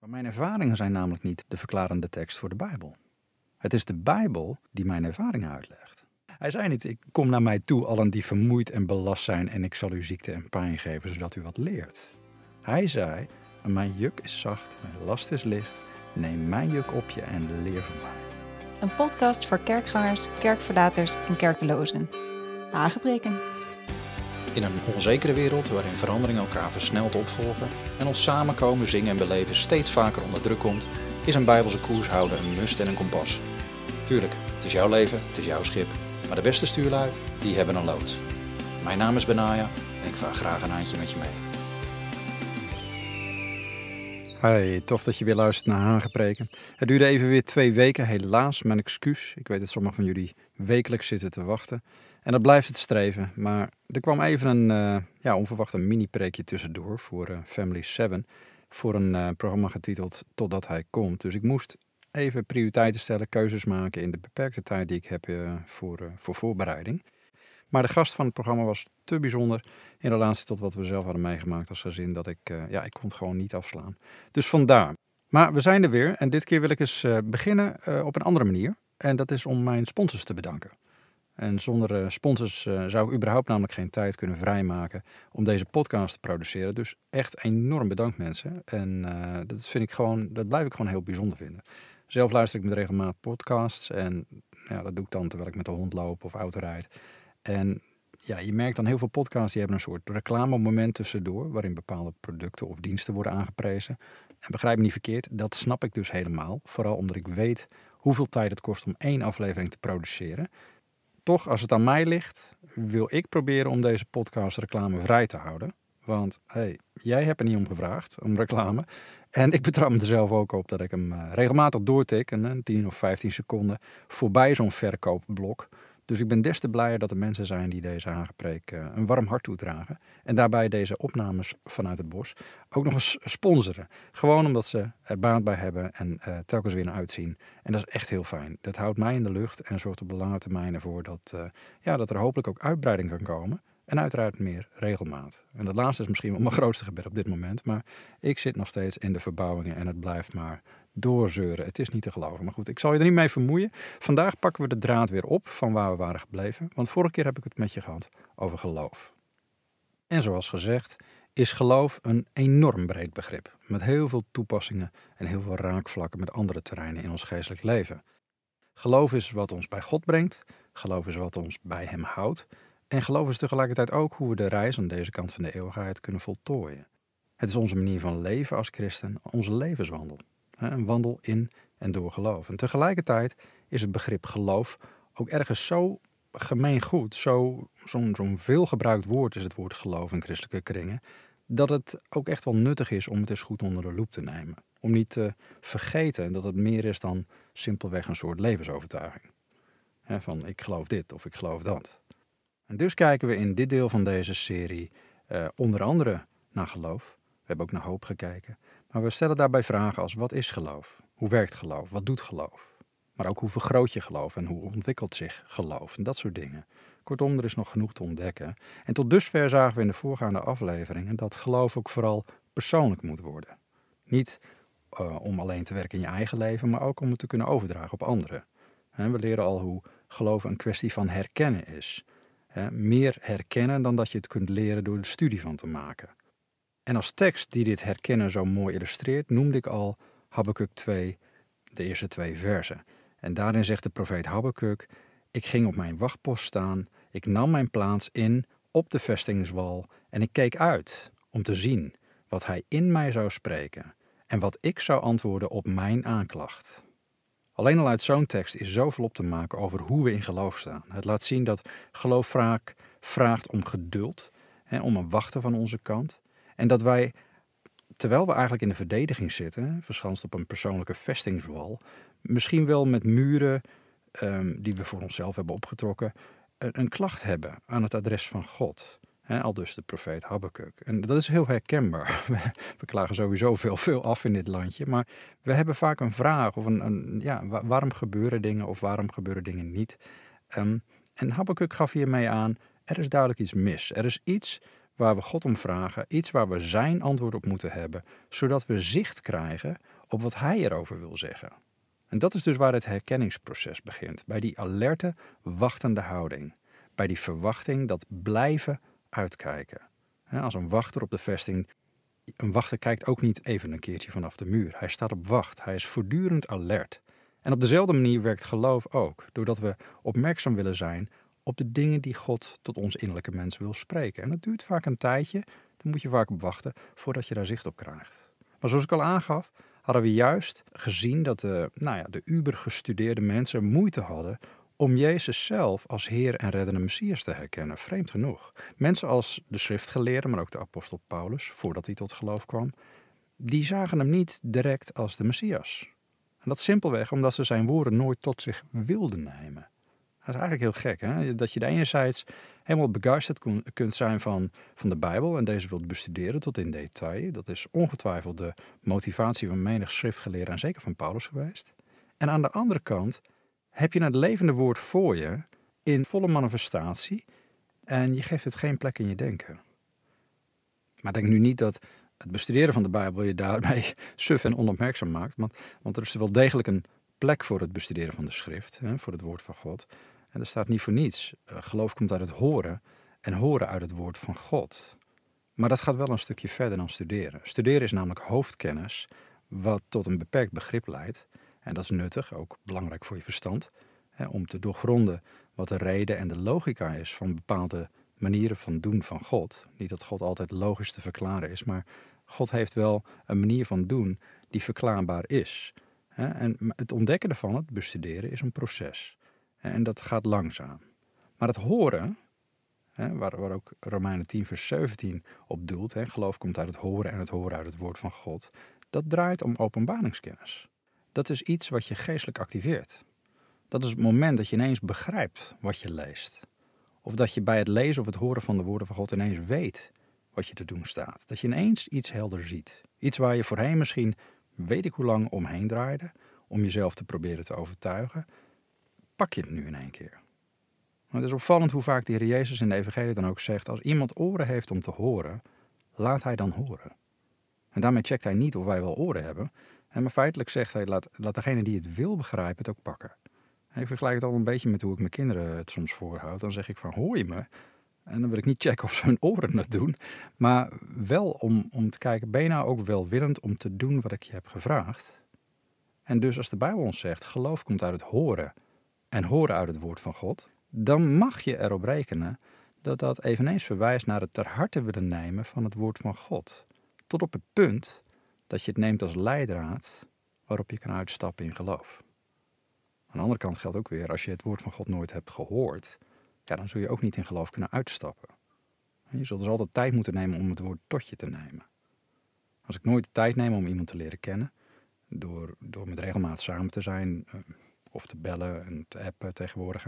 Maar mijn ervaringen zijn namelijk niet de verklarende tekst voor de Bijbel. Het is de Bijbel die mijn ervaringen uitlegt. Hij zei niet, ik kom naar mij toe, allen die vermoeid en belast zijn, en ik zal u ziekte en pijn geven, zodat u wat leert. Hij zei, mijn juk is zacht, mijn last is licht, neem mijn juk op je en leer van mij. Een podcast voor kerkgangers, kerkverlaters en kerkelozen. Aangebreken. In een onzekere wereld waarin veranderingen elkaar versneld opvolgen en ons samenkomen, zingen en beleven steeds vaker onder druk komt, is een bijbelse koers houden een must en een kompas. Tuurlijk, het is jouw leven, het is jouw schip, maar de beste stuurlui, die hebben een loods. Mijn naam is Benaya en ik vaar graag een handje met je mee. Hi, tof dat je weer luistert naar Hagepreken. Het duurde even weer twee weken, helaas, mijn excuus. Ik weet dat sommigen van jullie wekelijks zitten te wachten. En dat blijft het streven, maar er kwam even een uh, ja, onverwacht mini-preekje tussendoor voor uh, Family 7. Voor een uh, programma getiteld Totdat hij komt. Dus ik moest even prioriteiten stellen, keuzes maken in de beperkte tijd die ik heb voor, voor voorbereiding. Maar de gast van het programma was te bijzonder in relatie tot wat we zelf hadden meegemaakt als gezin, dat ik, ja, ik kon het gewoon niet afslaan. Dus vandaar. Maar we zijn er weer en dit keer wil ik eens beginnen op een andere manier. En dat is om mijn sponsors te bedanken. En zonder uh, sponsors uh, zou ik überhaupt namelijk geen tijd kunnen vrijmaken om deze podcast te produceren. Dus echt enorm bedankt mensen. En uh, dat vind ik gewoon, dat blijf ik gewoon heel bijzonder vinden. Zelf luister ik met regelmatig podcasts en ja, dat doe ik dan terwijl ik met de hond loop of auto rijd. En ja, je merkt dan heel veel podcasts die hebben een soort reclamemoment tussendoor, waarin bepaalde producten of diensten worden aangeprezen. En begrijp me niet verkeerd, dat snap ik dus helemaal. Vooral omdat ik weet hoeveel tijd het kost om één aflevering te produceren. Toch, als het aan mij ligt, wil ik proberen om deze podcast reclame vrij te houden. Want hey, jij hebt er niet om gevraagd, om reclame. En ik betrap me er zelf ook op dat ik hem uh, regelmatig doortik, een 10 of 15 seconden, voorbij zo'n verkoopblok. Dus ik ben des te blijer dat er mensen zijn die deze aangepreek uh, een warm hart toedragen. En daarbij deze opnames vanuit het bos ook nog eens sponsoren. Gewoon omdat ze er baat bij hebben en uh, telkens weer naar uitzien. En dat is echt heel fijn. Dat houdt mij in de lucht en zorgt op de lange termijn ervoor dat, uh, ja, dat er hopelijk ook uitbreiding kan komen. En uiteraard meer regelmaat. En dat laatste is misschien wel mijn grootste gebed op dit moment. Maar ik zit nog steeds in de verbouwingen en het blijft maar doorzeuren. Het is niet te geloven. Maar goed, ik zal je er niet mee vermoeien. Vandaag pakken we de draad weer op van waar we waren gebleven. Want vorige keer heb ik het met je gehad over geloof. En zoals gezegd, is geloof een enorm breed begrip. Met heel veel toepassingen en heel veel raakvlakken met andere terreinen in ons geestelijk leven. Geloof is wat ons bij God brengt. Geloof is wat ons bij Hem houdt. En geloof is tegelijkertijd ook hoe we de reis aan deze kant van de eeuwigheid kunnen voltooien. Het is onze manier van leven als christen, onze levenswandel. Een wandel in en door geloof. En tegelijkertijd is het begrip geloof ook ergens zo gemeengoed, zo'n zo, zo veelgebruikt woord is het woord geloof in christelijke kringen, dat het ook echt wel nuttig is om het eens goed onder de loep te nemen. Om niet te vergeten dat het meer is dan simpelweg een soort levensovertuiging. van ik geloof dit of ik geloof dat. En dus kijken we in dit deel van deze serie uh, onder andere naar geloof. We hebben ook naar hoop gekeken. Maar we stellen daarbij vragen als wat is geloof? Hoe werkt geloof? Wat doet geloof? Maar ook hoe vergroot je geloof en hoe ontwikkelt zich geloof en dat soort dingen. Kortom, er is nog genoeg te ontdekken. En tot dusver zagen we in de voorgaande afleveringen dat geloof ook vooral persoonlijk moet worden. Niet uh, om alleen te werken in je eigen leven, maar ook om het te kunnen overdragen op anderen. En we leren al hoe geloof een kwestie van herkennen is. meer herkennen dan dat je het kunt leren door de studie van te maken. En als tekst die dit herkennen zo mooi illustreert, noemde ik al Habakkuk 2, de eerste twee versen. En daarin zegt de profeet Habakkuk: Ik ging op mijn wachtpost staan, ik nam mijn plaats in op de vestingswal en ik keek uit om te zien wat hij in mij zou spreken en wat ik zou antwoorden op mijn aanklacht. Alleen al uit zo'n tekst is zoveel op te maken over hoe we in geloof staan. Het laat zien dat geloof vaak vraagt om geduld, en om een wachten van onze kant. En dat wij, terwijl we eigenlijk in de verdediging zitten, verschanst op een persoonlijke vestingswal, misschien wel met muren um, die we voor onszelf hebben opgetrokken, een, een klacht hebben aan het adres van God. He, al dus de profeet Habakkuk. En dat is heel herkenbaar. We, klagen sowieso veel, veel af in dit landje. Maar we hebben vaak een vraag of een, een ja, waarom gebeuren dingen of waarom gebeuren dingen niet. Um, en Habakkuk gaf hiermee aan, er is duidelijk iets mis. Er is iets waar we God om vragen, iets waar we Zijn antwoord op moeten hebben, zodat we zicht krijgen op wat Hij erover wil zeggen. En dat is dus waar het herkenningsproces begint, bij die alerte, wachtende houding, bij die verwachting dat blijven uitkijken. Als een wachter op de vesting, een wachter kijkt ook niet even een keertje vanaf de muur. Hij staat op wacht, hij is voortdurend alert. En op dezelfde manier werkt geloof ook, doordat we opmerkzaam willen zijn op de dingen die God tot ons innerlijke mens wil spreken. En dat duurt vaak een tijdje, dan moet je vaak op wachten voordat je daar zicht op krijgt. Maar zoals ik al aangaf, hadden we juist gezien dat de, nou ja, de uber gestudeerde mensen moeite hadden om Jezus zelf als Heer en reddende Messias te herkennen. Vreemd genoeg. Mensen als de schriftgeleerden, maar ook de apostel Paulus, voordat hij tot geloof kwam, die zagen hem niet direct als de Messias. En dat simpelweg omdat ze zijn woorden nooit tot zich wilden nemen. Dat is eigenlijk heel gek, hè? dat je de enerzijds helemaal begeisterd kunt zijn van, van de Bijbel en deze wilt bestuderen tot in detail. Dat is ongetwijfeld de motivatie van menig schriftgeleerde en zeker van Paulus geweest. En aan de andere kant heb je het levende woord voor je in volle manifestatie en je geeft het geen plek in je denken. Maar denk nu niet dat het bestuderen van de Bijbel je daarmee suf en onopmerkzaam maakt, want, want er is wel degelijk een plek voor het bestuderen van de schrift, hè, voor het woord van God. En er staat niet voor niets. Eh, geloof komt uit het horen en horen uit het woord van God. Maar dat gaat wel een stukje verder dan studeren. Studeren is namelijk hoofdkennis, wat tot een beperkt begrip leidt. En dat is nuttig, ook belangrijk voor je verstand, hè, om te doorgronden wat de reden en de logica is van bepaalde manieren van doen van God. Niet dat God altijd logisch te verklaren is, maar God heeft wel een manier van doen die verklaarbaar is. En het ontdekken ervan, het bestuderen, is een proces. En dat gaat langzaam. Maar het horen, waar, waar ook Romeinen 10, vers 17 op doelt, geloof komt uit het horen en het horen uit het woord van God, dat draait om openbaringskennis. Dat is iets wat je geestelijk activeert. Dat is het moment dat je ineens begrijpt wat je leest. Of dat je bij het lezen of het horen van de woorden van God ineens weet wat je te doen staat. Dat je ineens iets helder ziet. Iets waar je voorheen misschien weet ik hoe lang omheen draaide om jezelf te proberen te overtuigen, pak je het nu in één keer. het is opvallend hoe vaak de Heer Jezus in de Evangelie dan ook zegt: als iemand oren heeft om te horen, laat hij dan horen. En daarmee checkt hij niet of wij wel oren hebben, en maar feitelijk zegt hij: laat, laat degene die het wil begrijpen het ook pakken. ik vergelijk het al een beetje met hoe ik mijn kinderen het soms voorhoud. Dan zeg ik van hoor je me? En dan wil ik niet checken of ze hun oren het doen. Maar wel om, om te kijken, ben je nou ook welwillend om te doen wat ik je heb gevraagd? En dus als de Bijbel ons zegt, geloof komt uit het horen en horen uit het woord van God, dan mag je erop rekenen dat dat eveneens verwijst naar het ter harte willen nemen van het woord van God. Tot op het punt dat je het neemt als leidraad waarop je kan uitstappen in geloof. Aan de andere kant geldt ook weer, als je het woord van God nooit hebt gehoord, ja, dan zul je ook niet in geloof kunnen uitstappen. Je zult dus altijd tijd moeten nemen om het woord tot je te nemen. Als ik nooit de tijd neem om iemand te leren kennen, door, door met regelmaat samen te zijn, eh, of te bellen en te appen tegenwoordig,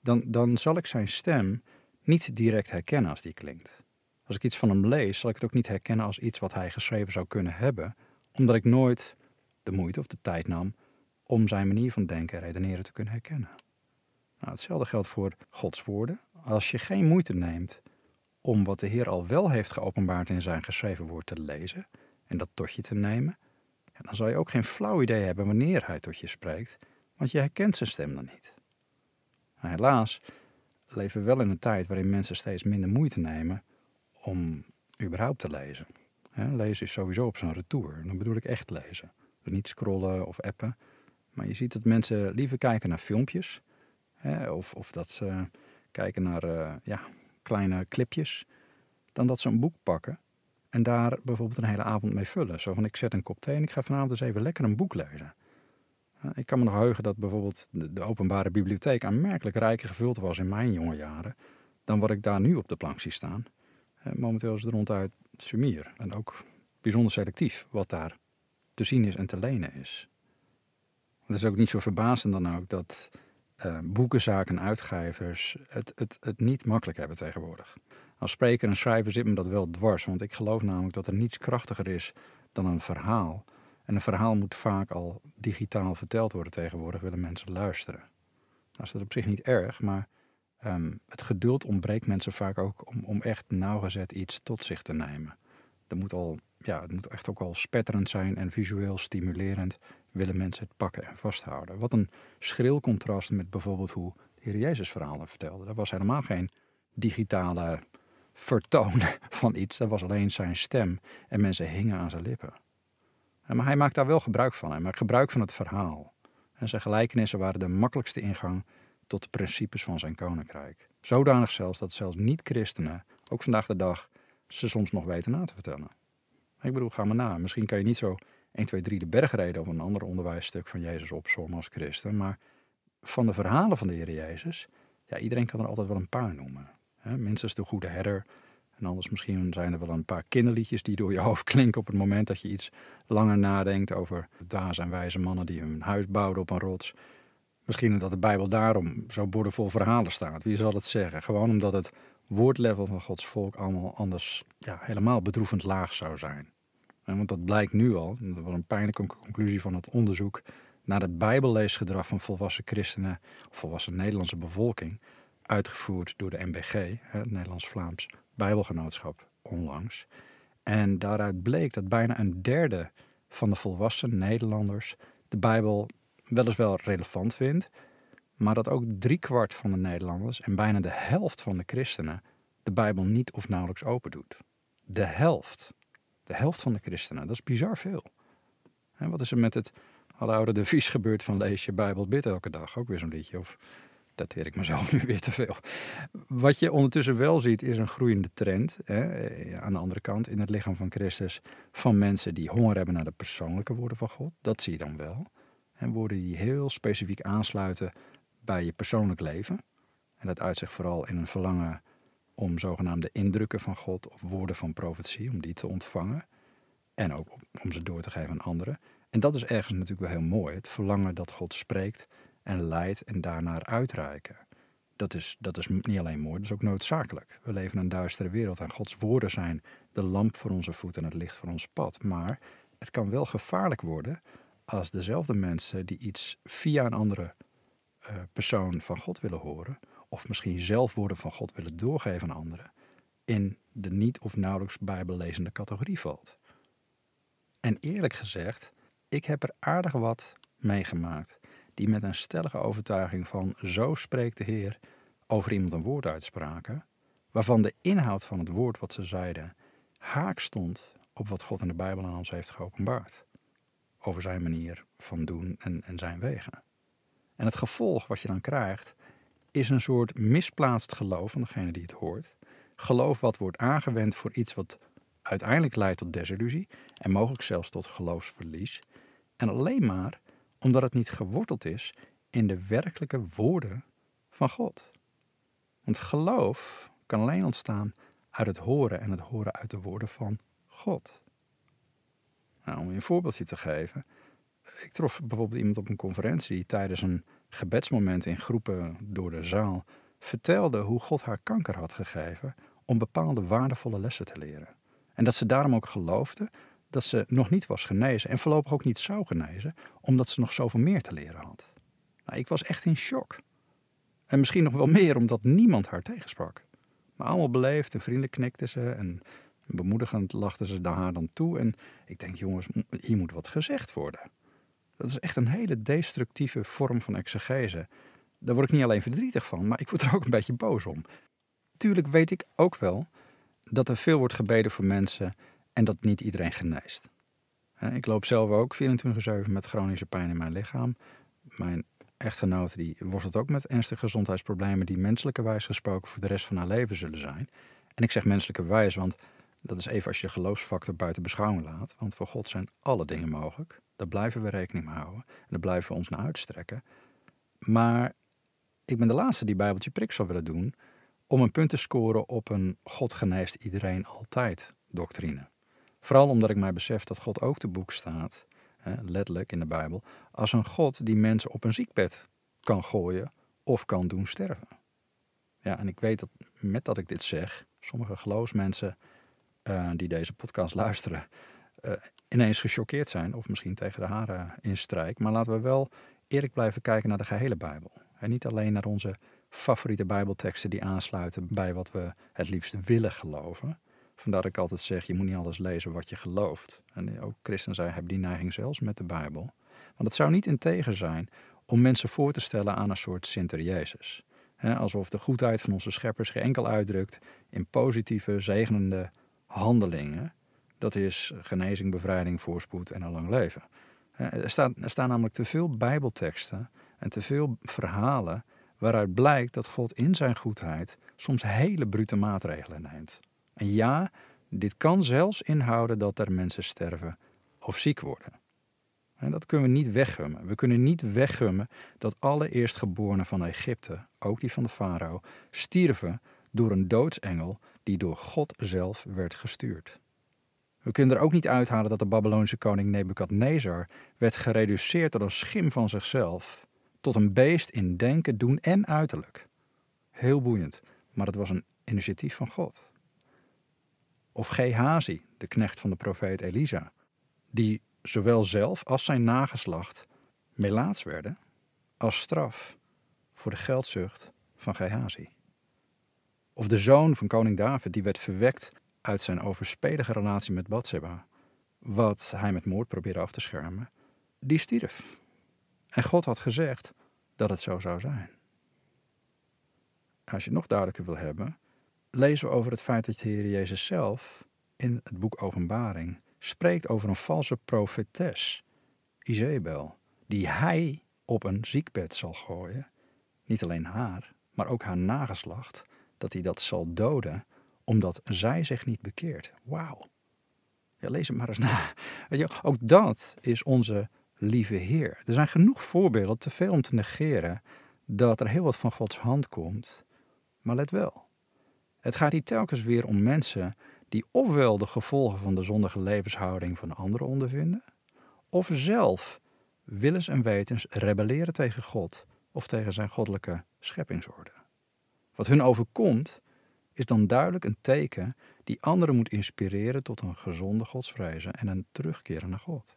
dan, dan zal ik zijn stem niet direct herkennen als die klinkt. Als ik iets van hem lees, zal ik het ook niet herkennen als iets wat hij geschreven zou kunnen hebben, omdat ik nooit de moeite of de tijd nam om zijn manier van denken en redeneren te kunnen herkennen. Nou, hetzelfde geldt voor Gods woorden. Als je geen moeite neemt om wat de Heer al wel heeft geopenbaard in zijn geschreven woord te lezen en dat tot je te nemen, dan zal je ook geen flauw idee hebben wanneer hij tot je spreekt, want je herkent zijn stem dan niet. Maar helaas leven we wel in een tijd waarin mensen steeds minder moeite nemen om überhaupt te lezen. lezen is sowieso op zo'n retour. Dan bedoel ik echt lezen. Dus niet scrollen of appen. Maar je ziet dat mensen liever kijken naar filmpjes. of, of dat ze kijken naar uh, ja, kleine clipjes. Dan dat ze een boek pakken en daar bijvoorbeeld een hele avond mee vullen. Zo van ik zet een kop thee en ik ga vanavond eens even lekker een boek lezen. Ik kan me nog heugen dat bijvoorbeeld de, openbare bibliotheek aanmerkelijk rijker gevuld was in mijn jonge jaren dan wat ik daar nu op de plank zie staan. Momenteel is het ronduit sumier en ook bijzonder selectief wat daar te zien is en te lenen is. Het is ook niet zo verbazend dan ook dat uh, boekenzaken en uitgevers het, het, het niet makkelijk hebben tegenwoordig. Als spreker en schrijver zit me dat wel dwars, want ik geloof namelijk dat er niets krachtiger is dan een verhaal. En een verhaal moet vaak al digitaal verteld worden tegenwoordig, willen mensen luisteren. Nou is dat op zich niet erg, maar Ehm, het geduld ontbreekt mensen vaak ook om, om echt nauwgezet iets tot zich te nemen. Dat moet al, ja, het moet echt ook al spetterend zijn en visueel stimulerend willen mensen het pakken en vasthouden. Wat een schril contrast met bijvoorbeeld hoe de Heer Jezus verhalen vertelde. Dat was helemaal geen digitale vertoon van iets. Dat was alleen zijn stem en mensen hingen aan zijn lippen. Maar hij maakt daar wel gebruik van. Hij maakt gebruik van het verhaal. En zijn gelijkenissen waren de makkelijkste ingang tot de principes van zijn koninkrijk. Zodanig zelfs dat zelfs niet-christenen, ook vandaag de dag, ze soms nog weten na te vertellen. Ik bedoel, ga maar na. Misschien kan je niet zo 1, 2, 3 de bergreden of een ander onderwijsstuk van Jezus opzommen als christen. Maar van de verhalen van de Heer Jezus, ja, iedereen kan er altijd wel een paar noemen. Minstens de goede herder. En anders misschien zijn er wel een paar kinderliedjes die door je hoofd klinken op het moment dat je iets langer nadenkt over daar zijn wijze mannen die hun huis bouwden op een rots. Misschien dat de Bijbel daarom zo boordevol verhalen staat. Wie zal het zeggen? Gewoon omdat het woordlevel van Gods volk allemaal anders ja, helemaal bedroevend laag zou zijn. En want dat blijkt nu al, dat was een pijnlijke conclusie van het onderzoek naar het bijbelleesgedrag van volwassen christenen of volwassen Nederlandse bevolking, uitgevoerd door de het Nederlands-Vlaams Bijbelgenootschap, onlangs. En daaruit bleek dat bijna een derde van de volwassen Nederlanders de Bijbel weliswaar relevant vindt, maar dat ook driekwart van de Nederlanders en bijna de helft van de christenen de Bijbel niet of nauwelijks open doet. De helft. De helft van de christenen. Dat is bizar veel. En wat is er met het oude devies gebeurd van lees je Bijbel bid elke dag? Ook weer zo'n liedje. Of dateer ik mezelf nu weer te veel. Wat je ondertussen wel ziet is een groeiende trend. Hè, aan de andere kant in het lichaam van Christus. Van mensen die honger hebben naar de persoonlijke woorden van God. Dat zie je dan wel. En woorden die heel specifiek aansluiten bij je persoonlijk leven. En dat uit zich vooral in een verlangen om zogenaamde indrukken van God of woorden van profetie, om die te ontvangen. En ook om ze door te geven aan anderen. En dat is ergens natuurlijk wel heel mooi. Het verlangen dat God spreekt en leidt en daarnaar uitreiken. Dat is, dat is niet alleen mooi, dat is ook noodzakelijk. We leven in een duistere wereld en Gods woorden zijn de lamp voor onze voeten en het licht voor ons pad. Maar het kan wel gevaarlijk worden als dezelfde mensen die iets via een andere uh, persoon van God willen horen, of misschien zelf woorden van God willen doorgeven aan anderen, in de niet of nauwelijks bijbellezende categorie valt. En eerlijk gezegd, ik heb er aardig wat meegemaakt die met een stellige overtuiging van zo spreekt de Heer over iemand een woord uitspraken, waarvan de inhoud van het woord wat ze zeiden haak stond op wat God in de Bijbel aan ons heeft geopenbaard. Over zijn manier van doen en, en zijn wegen. En het gevolg wat je dan krijgt, is een soort misplaatst geloof van degene die het hoort. Geloof wat wordt aangewend voor iets wat uiteindelijk leidt tot desillusie en mogelijk zelfs tot geloofsverlies. En alleen maar omdat het niet geworteld is in de werkelijke woorden van God. Want geloof kan alleen ontstaan uit het horen en het horen uit de woorden van God. Nou, om je een voorbeeldje te geven. Ik trof bijvoorbeeld iemand op een conferentie die tijdens een gebedsmoment in groepen door de zaal vertelde hoe God haar kanker had gegeven om bepaalde waardevolle lessen te leren. En dat ze daarom ook geloofde dat ze nog niet was genezen en voorlopig ook niet zou genezen, omdat ze nog zoveel meer te leren had. Nou, ik was echt in shock. En misschien nog wel meer omdat niemand haar tegensprak. Maar allemaal beleefd en vriendelijk knikten ze en bemoedigend lachten ze haar dan toe. En ik denk, jongens, hier moet wat gezegd worden. Dat is echt een hele destructieve vorm van exegese. Daar word ik niet alleen verdrietig van, maar ik word er ook een beetje boos om. Tuurlijk weet ik ook wel dat er veel wordt gebeden voor mensen en dat niet iedereen geneest. Ik loop zelf ook 24-7 met chronische pijn in mijn lichaam. Mijn echtgenote die worstelt ook met ernstige gezondheidsproblemen die menselijke wijs gesproken voor de rest van haar leven zullen zijn. En ik zeg menselijke wijs, want dat is even als je de geloofsfactor buiten beschouwing laat. Want voor God zijn alle dingen mogelijk. Daar blijven we rekening mee houden. En daar blijven we ons naar uitstrekken. Maar ik ben de laatste die Bijbeltje prik zou willen doen om een punt te scoren op een God geneest iedereen altijd doctrine. Vooral omdat ik mij besef dat God ook te boek staat, hè, letterlijk in de Bijbel, als een God die mensen op een ziekbed kan gooien of kan doen sterven. Ja, en ik weet dat met dat ik dit zeg, sommige geloofsmensen uh, die deze podcast luisteren, uh, ineens gechoqueerd zijn of misschien tegen de haren instrijk. Maar laten we wel eerlijk blijven kijken naar de gehele Bijbel. En niet alleen naar onze favoriete Bijbelteksten die aansluiten bij wat we het liefst willen geloven. Vandaar dat ik altijd zeg, je moet niet alles lezen wat je gelooft. En ook christen zei, heb die neiging zelfs met de Bijbel. Want het zou niet integer zijn om mensen voor te stellen aan een soort Sinter Jezus. alsof de goedheid van onze scheppers geen enkel uitdrukt in positieve, zegenende handelingen. Dat is genezing, bevrijding, voorspoed en een lang leven. Er er staan namelijk te veel Bijbelteksten en te veel verhalen waaruit blijkt dat God in zijn goedheid soms hele brute maatregelen neemt. En ja, dit kan zelfs inhouden dat er mensen sterven of ziek worden. En dat kunnen we niet weggummen. We kunnen niet weggummen dat alle eerstgeborenen van Egypte, ook die van de farao, stierven door een doodsengel die door God zelf werd gestuurd. We kunnen er ook niet uithalen dat de Babylonische koning Nebukadnezar werd gereduceerd door een schim van zichzelf tot een beest in denken, doen en uiterlijk. Heel boeiend, maar het was een initiatief van God. Of Gehazi, de knecht van de profeet Elisa, die zowel zelf als zijn nageslacht melaats werden als straf voor de geldzucht van Gehazi. Of de zoon van koning David, die werd verwekt uit zijn overspelige relatie met Bathsheba, wat hij met moord probeerde af te schermen, die stierf. En God had gezegd dat het zo zou zijn. Als je nog duidelijker wil hebben, lezen we over het feit dat de Heer Jezus zelf in het boek Openbaring spreekt over een valse profetes, Izebel, die hij op een ziekbed zal gooien. Niet alleen haar, maar ook haar nageslacht, dat hij dat zal doden, omdat zij zich niet bekeert. Wauw. Lees het maar eens na. Ook dat is onze lieve Heer. Er zijn genoeg voorbeelden, te veel om te negeren, dat er heel wat van Gods hand komt. Maar let wel, het gaat hier telkens weer om mensen die ofwel de gevolgen van de zondige levenshouding van anderen ondervinden, of zelf willens en wetens rebelleren tegen God of tegen zijn goddelijke scheppingsorde. Wat hun overkomt, is dan duidelijk een teken die anderen moet inspireren tot een gezonde godsvrezen en een terugkeren naar God.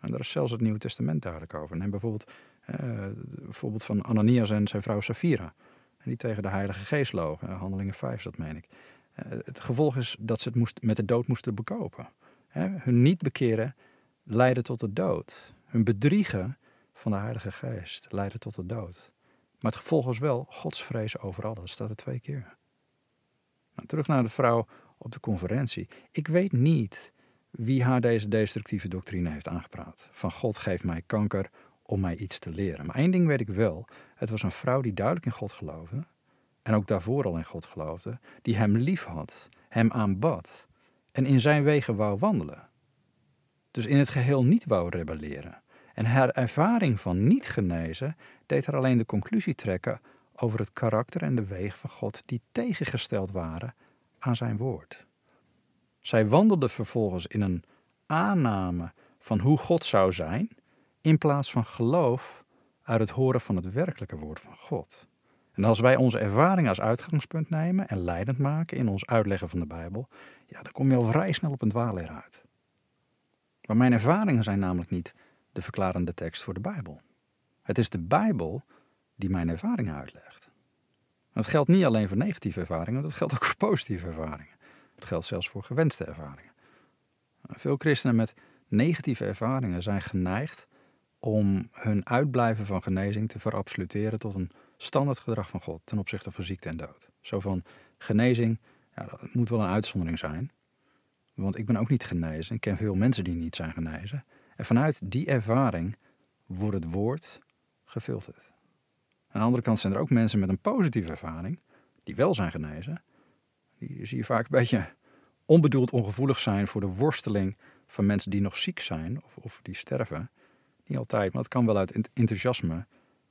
En daar is zelfs het Nieuwe Testament duidelijk over. Neem bijvoorbeeld uh, voorbeeld van Ananias en zijn vrouw Safira, die tegen de Heilige Geest logen. Handelingen 5, dat meen ik. Uh, het gevolg is dat ze het moest, met de dood moesten bekopen. hun niet bekeren leidde tot de dood. Hun bedriegen van de Heilige Geest leidde tot de dood. Maar het gevolg was wel godsvrees overal. Dat staat er twee keer. Nou, terug naar de vrouw op de conferentie. Ik weet niet wie haar deze destructieve doctrine heeft aangepraat. Van God geeft mij kanker om mij iets te leren. Maar één ding weet ik wel. Het was een vrouw die duidelijk in God geloofde. En ook daarvoor al in God geloofde. Die hem lief had, hem aanbad. En in zijn wegen wou wandelen. Dus in het geheel niet wou rebelleren. En haar ervaring van niet genezen deed haar alleen de conclusie trekken over het karakter en de wegen van God die tegengesteld waren aan zijn woord. Zij wandelde vervolgens in een aanname van hoe God zou zijn, in plaats van geloof uit het horen van het werkelijke woord van God. En als wij onze ervaring als uitgangspunt nemen en leidend maken in ons uitleggen van de Bijbel, ja, dan kom je al vrij snel op een dwaalleer uit. Maar mijn ervaringen zijn namelijk niet de verklarende tekst voor de Bijbel. Het is de Bijbel die mijn ervaringen uitlegt. Dat geldt niet alleen voor negatieve ervaringen, dat geldt ook voor positieve ervaringen. Het geldt zelfs voor gewenste ervaringen. Veel christenen met negatieve ervaringen zijn geneigd om hun uitblijven van genezing te verabsoluteren tot een standaard gedrag van God ten opzichte van ziekte en dood. Zo van genezing, ja, dat moet wel een uitzondering zijn. Want ik ben ook niet genezen. Ik ken veel mensen die niet zijn genezen. En vanuit die ervaring wordt het woord gefilterd. Aan de andere kant zijn er ook mensen met een positieve ervaring, die wel zijn genezen. Die zie je vaak een beetje onbedoeld ongevoelig zijn voor de worsteling van mensen die nog ziek zijn of, of die sterven. Niet altijd, maar het kan wel uit enthousiasme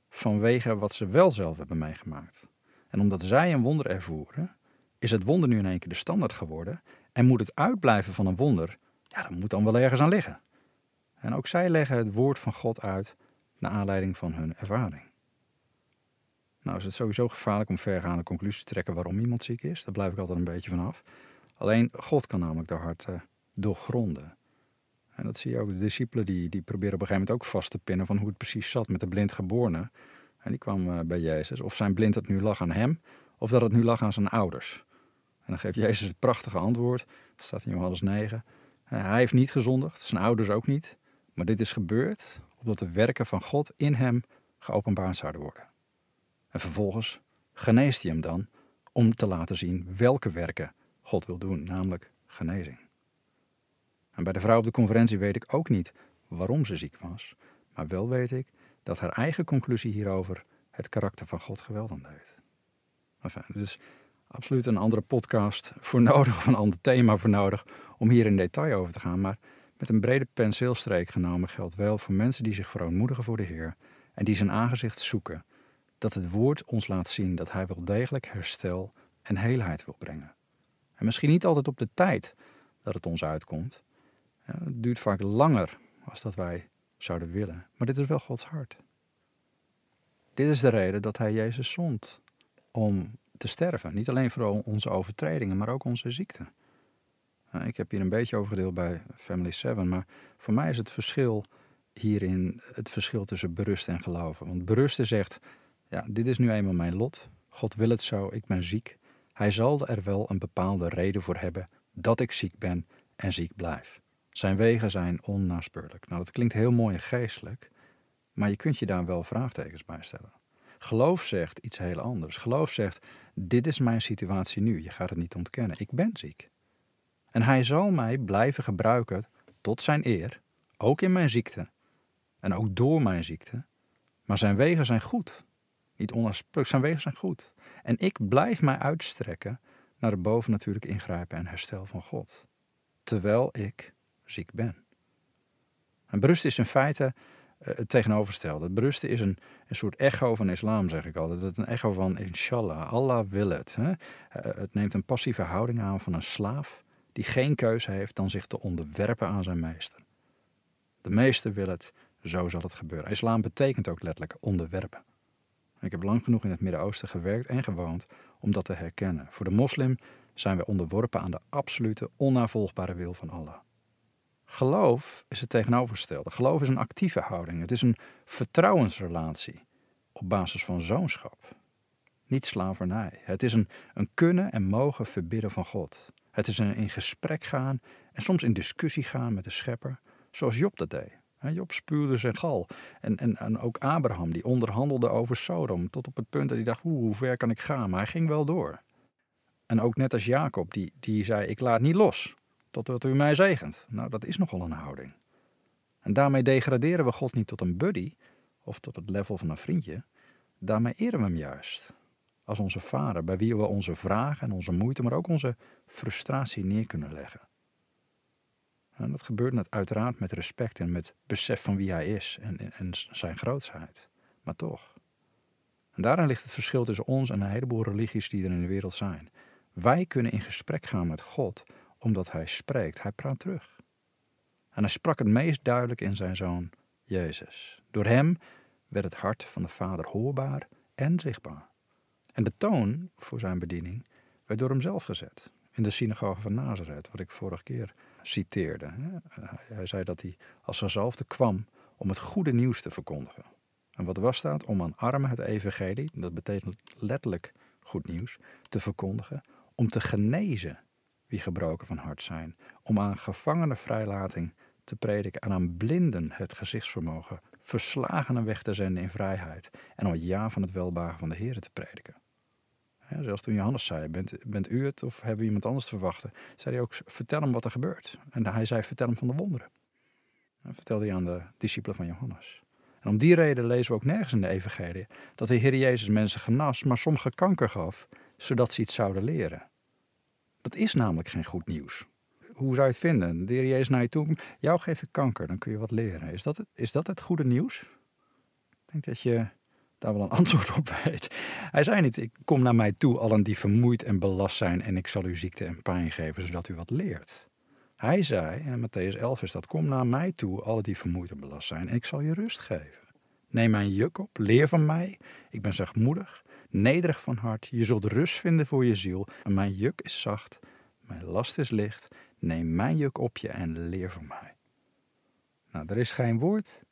vanwege wat ze wel zelf hebben meegemaakt. En omdat zij een wonder ervoeren, is het wonder nu in één keer de standaard geworden. En moet het uitblijven van een wonder, ja, dat moet dan wel ergens aan liggen. En ook zij leggen het woord van God uit naar aanleiding van hun ervaring. Nou is het sowieso gevaarlijk om vergaande conclusies te trekken waarom iemand ziek is. Daar blijf ik altijd een beetje van af. Alleen God kan namelijk de harten uh, doorgronden. En dat zie je ook. De discipelen die, die proberen op een gegeven moment ook vast te pinnen van hoe het precies zat met de blindgeborene. En die kwam eh, bij Jezus. Of zijn blindheid nu lag aan hem, of dat het nu lag aan zijn ouders. En dan geeft Jezus het prachtige antwoord. Dat staat in Johannes 9. Hij heeft niet gezondigd, zijn ouders ook niet. Maar dit is gebeurd opdat de werken van God in hem geopenbaard zouden worden. En vervolgens geneest hij hem dan om te laten zien welke werken God wil doen, namelijk genezing. En bij de vrouw op de conferentie weet ik ook niet waarom ze ziek was, maar wel weet ik dat haar eigen conclusie hierover het karakter van God geweldig deed. Enfin, dus absoluut een andere podcast voor nodig of een ander thema voor nodig om hier in detail over te gaan, maar met een brede penseelstreek genomen geldt wel voor mensen die zich verootmoedigen voor de Heer en die zijn aangezicht zoeken, dat het woord ons laat zien dat Hij wel degelijk herstel en heelheid wil brengen. En misschien niet altijd op de tijd dat het ons uitkomt. Het duurt vaak langer als dat wij zouden willen, maar dit is wel Gods hart. Dit is de reden dat Hij Jezus zond om te sterven. Niet alleen voor onze overtredingen, maar ook onze ziekte. Ik heb hier een beetje over gedeeld bij Family 7, maar voor mij is het verschil hierin het verschil tussen berusten en geloven. Want berusten zegt, ja, dit is nu eenmaal mijn lot. God wil het zo, ik ben ziek. Hij zal er wel een bepaalde reden voor hebben dat ik ziek ben en ziek blijf. Zijn wegen zijn onnaspeurlijk. Nou, dat klinkt heel mooi en geestelijk, maar je kunt je daar wel vraagtekens bij stellen. Geloof zegt iets heel anders. Geloof zegt: Dit is mijn situatie nu. Je gaat het niet ontkennen. Ik ben ziek. En hij zal mij blijven gebruiken tot zijn eer, ook in mijn ziekte en ook door mijn ziekte. Maar zijn wegen zijn goed. Niet onafspreekbaar, zijn wegen zijn goed. En ik blijf mij uitstrekken naar het bovennatuurlijk ingrijpen en herstel van God. Terwijl ik ziek ben. En berust is in feite uh, het tegenovergestelde. Berusten is een, een soort echo van islam, zeg ik altijd. Het is een echo van inshallah, Allah wil het. Hè? Eh, het neemt een passieve houding aan van een slaaf die geen keuze heeft dan zich te onderwerpen aan zijn meester. De meester wil het, zo zal het gebeuren. Islam betekent ook letterlijk onderwerpen. Ik heb lang genoeg in het Midden-Oosten gewerkt en gewoond om dat te herkennen. Voor de moslim zijn we onderworpen aan de absolute, onnavolgbare wil van Allah. Geloof is het tegenovergestelde. Geloof is een actieve houding. Het is een vertrouwensrelatie op basis van zoonschap. Niet slavernij. Het is een, een kunnen en mogen verbidden van God. Het is een in gesprek gaan en soms in discussie gaan met de schepper, zoals Job dat deed. Job spuwde zijn gal. En, en, en ook Abraham, die onderhandelde over Sodom, tot op het punt dat hij dacht, hoe ver kan ik gaan? Maar hij ging wel door. En ook net als Jacob, die, die zei, ik laat niet los, totdat u mij zegent. Nou, dat is nogal een houding. En daarmee degraderen we God niet tot een buddy, of tot het level van een vriendje. Daarmee eren we hem juist. Als onze vader, bij wie we onze vragen en onze moeite, maar ook onze frustratie neer kunnen leggen. En dat gebeurt net uiteraard met respect en met besef van wie hij is en, zijn grootsheid. Maar toch. En daarin ligt het verschil tussen ons en een heleboel religies die er in de wereld zijn. Wij kunnen in gesprek gaan met God omdat hij spreekt. Hij praat terug. En hij sprak het meest duidelijk in zijn zoon Jezus. Door hem werd het hart van de Vader hoorbaar en zichtbaar. En de toon voor zijn bediening werd door hem zelf gezet. In de synagoge van Nazareth, wat ik vorige keer citeerde. Hij zei dat hij als gezalfde kwam om het goede nieuws te verkondigen. En wat was dat? Om aan armen het evangelie, dat betekent letterlijk goed nieuws, te verkondigen. Om te genezen wie gebroken van hart zijn. Om aan gevangenen vrijlating te prediken en aan blinden het gezichtsvermogen, verslagenen weg te zenden in vrijheid en om het ja van het welbagen van de Heer te prediken. Zelfs toen Johannes zei, bent, bent u het of hebben we iemand anders te verwachten? Zei hij ook, vertel hem wat er gebeurt. En hij zei, vertel hem van de wonderen. Dat vertelde hij aan de discipelen van Johannes. En om die reden lezen we ook nergens in de evangelie dat de Heer Jezus mensen genas, maar sommige kanker gaf, zodat ze iets zouden leren. Dat is namelijk geen goed nieuws. Hoe zou je het vinden? De Heer Jezus naar je toe, jou geef ik kanker, dan kun je wat leren. Is dat het, is dat het goede nieuws? Ik denk dat je daar wel een antwoord op weet. Hij zei niet, ik kom naar mij toe, allen die vermoeid en belast zijn, en ik zal u ziekte en pijn geven, zodat u wat leert. Hij zei, en Matthäus 11 is dat, kom naar mij toe, allen die vermoeid en belast zijn, en ik zal je rust geven. Neem mijn juk op, leer van mij, ik ben zachtmoedig, nederig van hart, je zult rust vinden voor je ziel, mijn juk is zacht, mijn last is licht, neem mijn juk op je en leer van mij. Nou, er is geen woord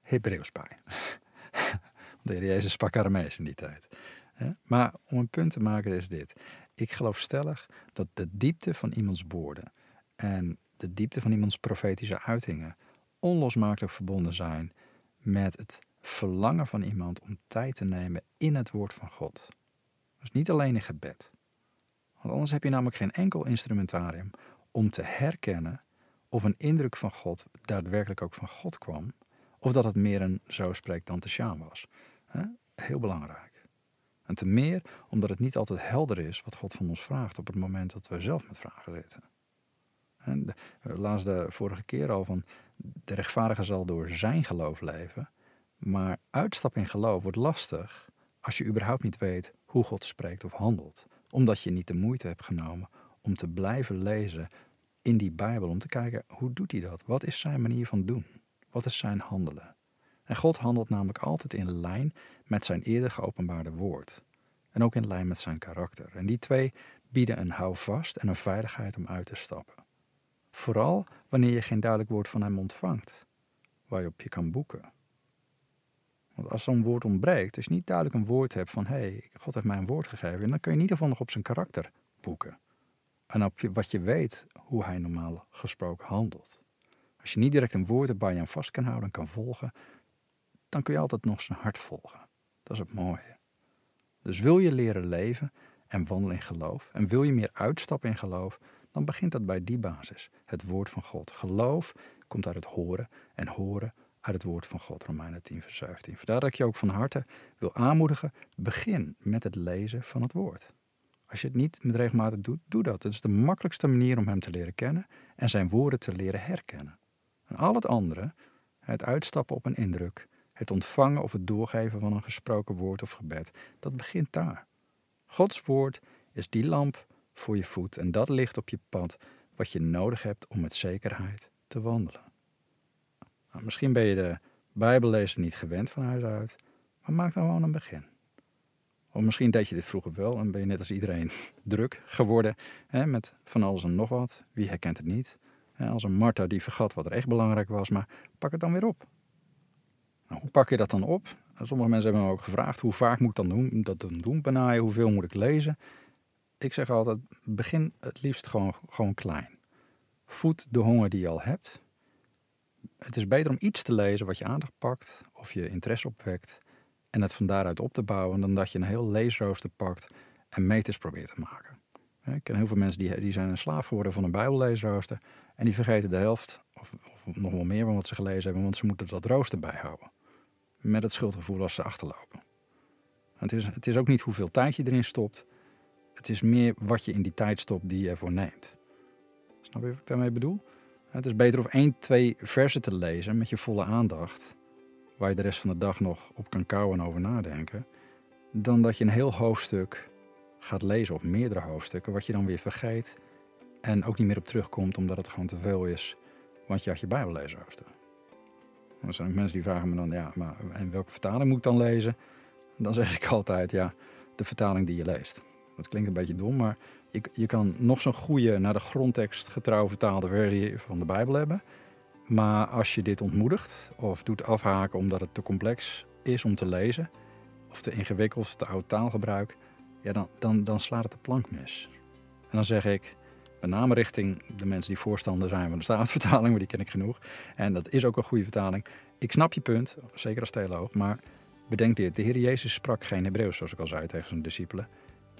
Hebreeuws bij. De Heer Jezus sprak Aramees in die tijd. Maar om een punt te maken is dit. Ik geloof stellig dat de diepte van iemands woorden en de diepte van iemands profetische uitingen onlosmakelijk verbonden zijn met het verlangen van iemand om tijd te nemen in het woord van God. Dus niet alleen in gebed. Want anders heb je namelijk geen enkel instrumentarium om te herkennen of een indruk van God daadwerkelijk ook van God kwam, of dat het meer een zo spreekt dan te sjaan was. Heel belangrijk. En te meer omdat het niet altijd helder is wat God van ons vraagt op het moment dat we zelf met vragen zitten. En we de vorige keer al van de rechtvaardige zal door zijn geloof leven, maar uitstap in geloof wordt lastig als je überhaupt niet weet hoe God spreekt of handelt, omdat je niet de moeite hebt genomen om te blijven lezen in die Bijbel, om te kijken hoe doet hij dat? Wat is zijn manier van doen? Wat is zijn handelen? En God handelt namelijk altijd in lijn met zijn eerder geopenbaarde woord. En ook in lijn met zijn karakter. En die twee bieden een houvast en een veiligheid om uit te stappen. Vooral wanneer je geen duidelijk woord van hem ontvangt, waarop je kan boeken. Als zo'n woord ontbreekt, als je niet duidelijk een woord hebt van hé, hey, God heeft mij een woord gegeven, dan kun je in ieder geval nog op zijn karakter boeken. En op wat je weet hoe hij normaal gesproken handelt. Als je niet direct een woord hebt waar je aan vast kan houden en kan volgen, dan kun je altijd nog zijn hart volgen. Dat is het mooie. Dus wil je leren leven en wandelen in geloof, en wil je meer uitstappen in geloof, dan begint dat bij die basis, het woord van God. Geloof komt uit het horen en horen uit het woord van God, Romeinen 10, vers 17. Vandaar dat ik je ook van harte wil aanmoedigen, begin met het lezen van het woord. Als je het niet met regelmatig doet, doe dat. Het is de makkelijkste manier om hem te leren kennen en zijn woorden te leren herkennen. En al het andere, het uitstappen op een indruk, het ontvangen of het doorgeven van een gesproken woord of gebed, dat begint daar. Gods woord is die lamp voor je voet en dat ligt op je pad wat je nodig hebt om met zekerheid te wandelen. Nou, misschien ben je de Bijbellezer niet gewend van huis uit, maar maak dan gewoon een begin. Of misschien deed je dit vroeger wel en ben je net als iedereen druk geworden hè, met van alles en nog wat. Wie herkent het niet? als een Martha die vergat wat er echt belangrijk was, maar pak het dan weer op. Nou, hoe pak je dat dan op? Sommige mensen hebben me ook gevraagd hoe vaak moet ik dan doen, dat dan doen benaaien, hoeveel moet ik lezen? Ik zeg altijd, begin het liefst gewoon, gewoon klein. Voed de honger die je al hebt. Het is beter om iets te lezen wat je aandacht pakt of je interesse opwekt en het van daaruit op te bouwen dan dat je een heel leesrooster pakt en meters probeert te maken. Ik ken heel veel mensen die, die zijn een slaaf geworden van een bijbelleesrooster en die vergeten de helft of, nog wel meer van wat ze gelezen hebben, want ze moeten dat rooster bijhouden. Met het schuldgevoel als ze achterlopen. Het is, het is ook niet hoeveel tijd je erin stopt, het is meer wat je in die tijd stopt die je ervoor neemt. Snap je wat ik daarmee bedoel? Het is beter of één, twee versen te lezen met je volle aandacht, waar je de rest van de dag nog op kan kouwen en over nadenken, dan dat je een heel hoofdstuk gaat lezen of meerdere hoofdstukken, wat je dan weer vergeet en ook niet meer op terugkomt omdat het gewoon te veel is, want je had je Bijbel lezen Er zijn mensen die vragen me dan, ja, maar en welke vertaling moet ik dan lezen? Dan zeg ik altijd, ja, de vertaling die je leest. Dat klinkt een beetje dom, maar je, je kan nog zo'n goede, naar de grondtekst getrouw vertaalde versie van de Bijbel hebben. Maar als je dit ontmoedigt of doet afhaken omdat het te complex is om te lezen, of te ingewikkeld te oud taalgebruik, ja, dan, dan, dan slaat het de plank mis. En dan zeg ik, met name richting de mensen die voorstander zijn van de staatsvertaling, maar die ken ik genoeg. En dat is ook een goede vertaling. Ik snap je punt, zeker als theoloog, maar bedenk dit. De Heer Jezus sprak geen Hebreeuws, zoals ik al zei tegen zijn discipelen.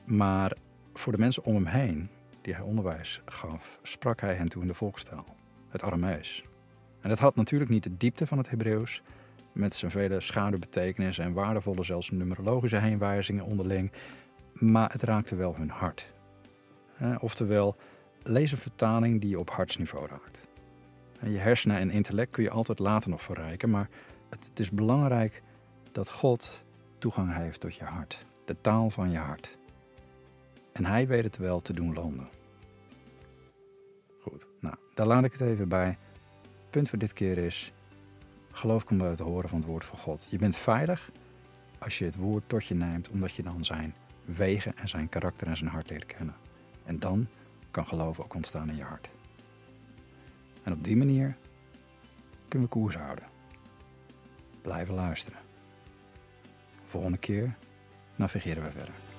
Maar voor de mensen om hem heen, die hij onderwijs gaf, sprak hij hen toe in de volkstaal, het Aramees. En dat had natuurlijk niet de diepte van het Hebreeuws, met zijn vele schaduwbetekenissen en waardevolle, zelfs numerologische heenwijzingen onderling, maar het raakte wel hun hart. Oftewel, lees een vertaling die je op hartsniveau raakt. Je hersenen en intellect kun je altijd later nog verrijken, maar het is belangrijk dat God toegang heeft tot je hart, de taal van je hart. En hij weet het wel te doen landen. Goed, nou, daar laat ik het even bij. Punt voor dit keer is: geloof komt uit het horen van het woord van God. Je bent veilig als je het woord tot je neemt, omdat je dan zijn wegen en zijn karakter en zijn hart leert kennen. En dan kan geloof ook ontstaan in je hart. En op die manier kunnen we koers houden. Blijven luisteren. volgende keer navigeren we verder.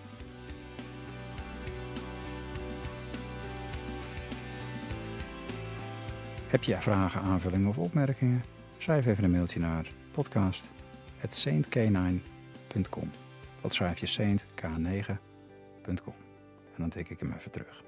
Heb je vragen, aanvullingen of opmerkingen? Schrijf even een mailtje naar podcast.saintk9.com. Dat schrijf je saintk9.com. En dan tik ik hem even terug.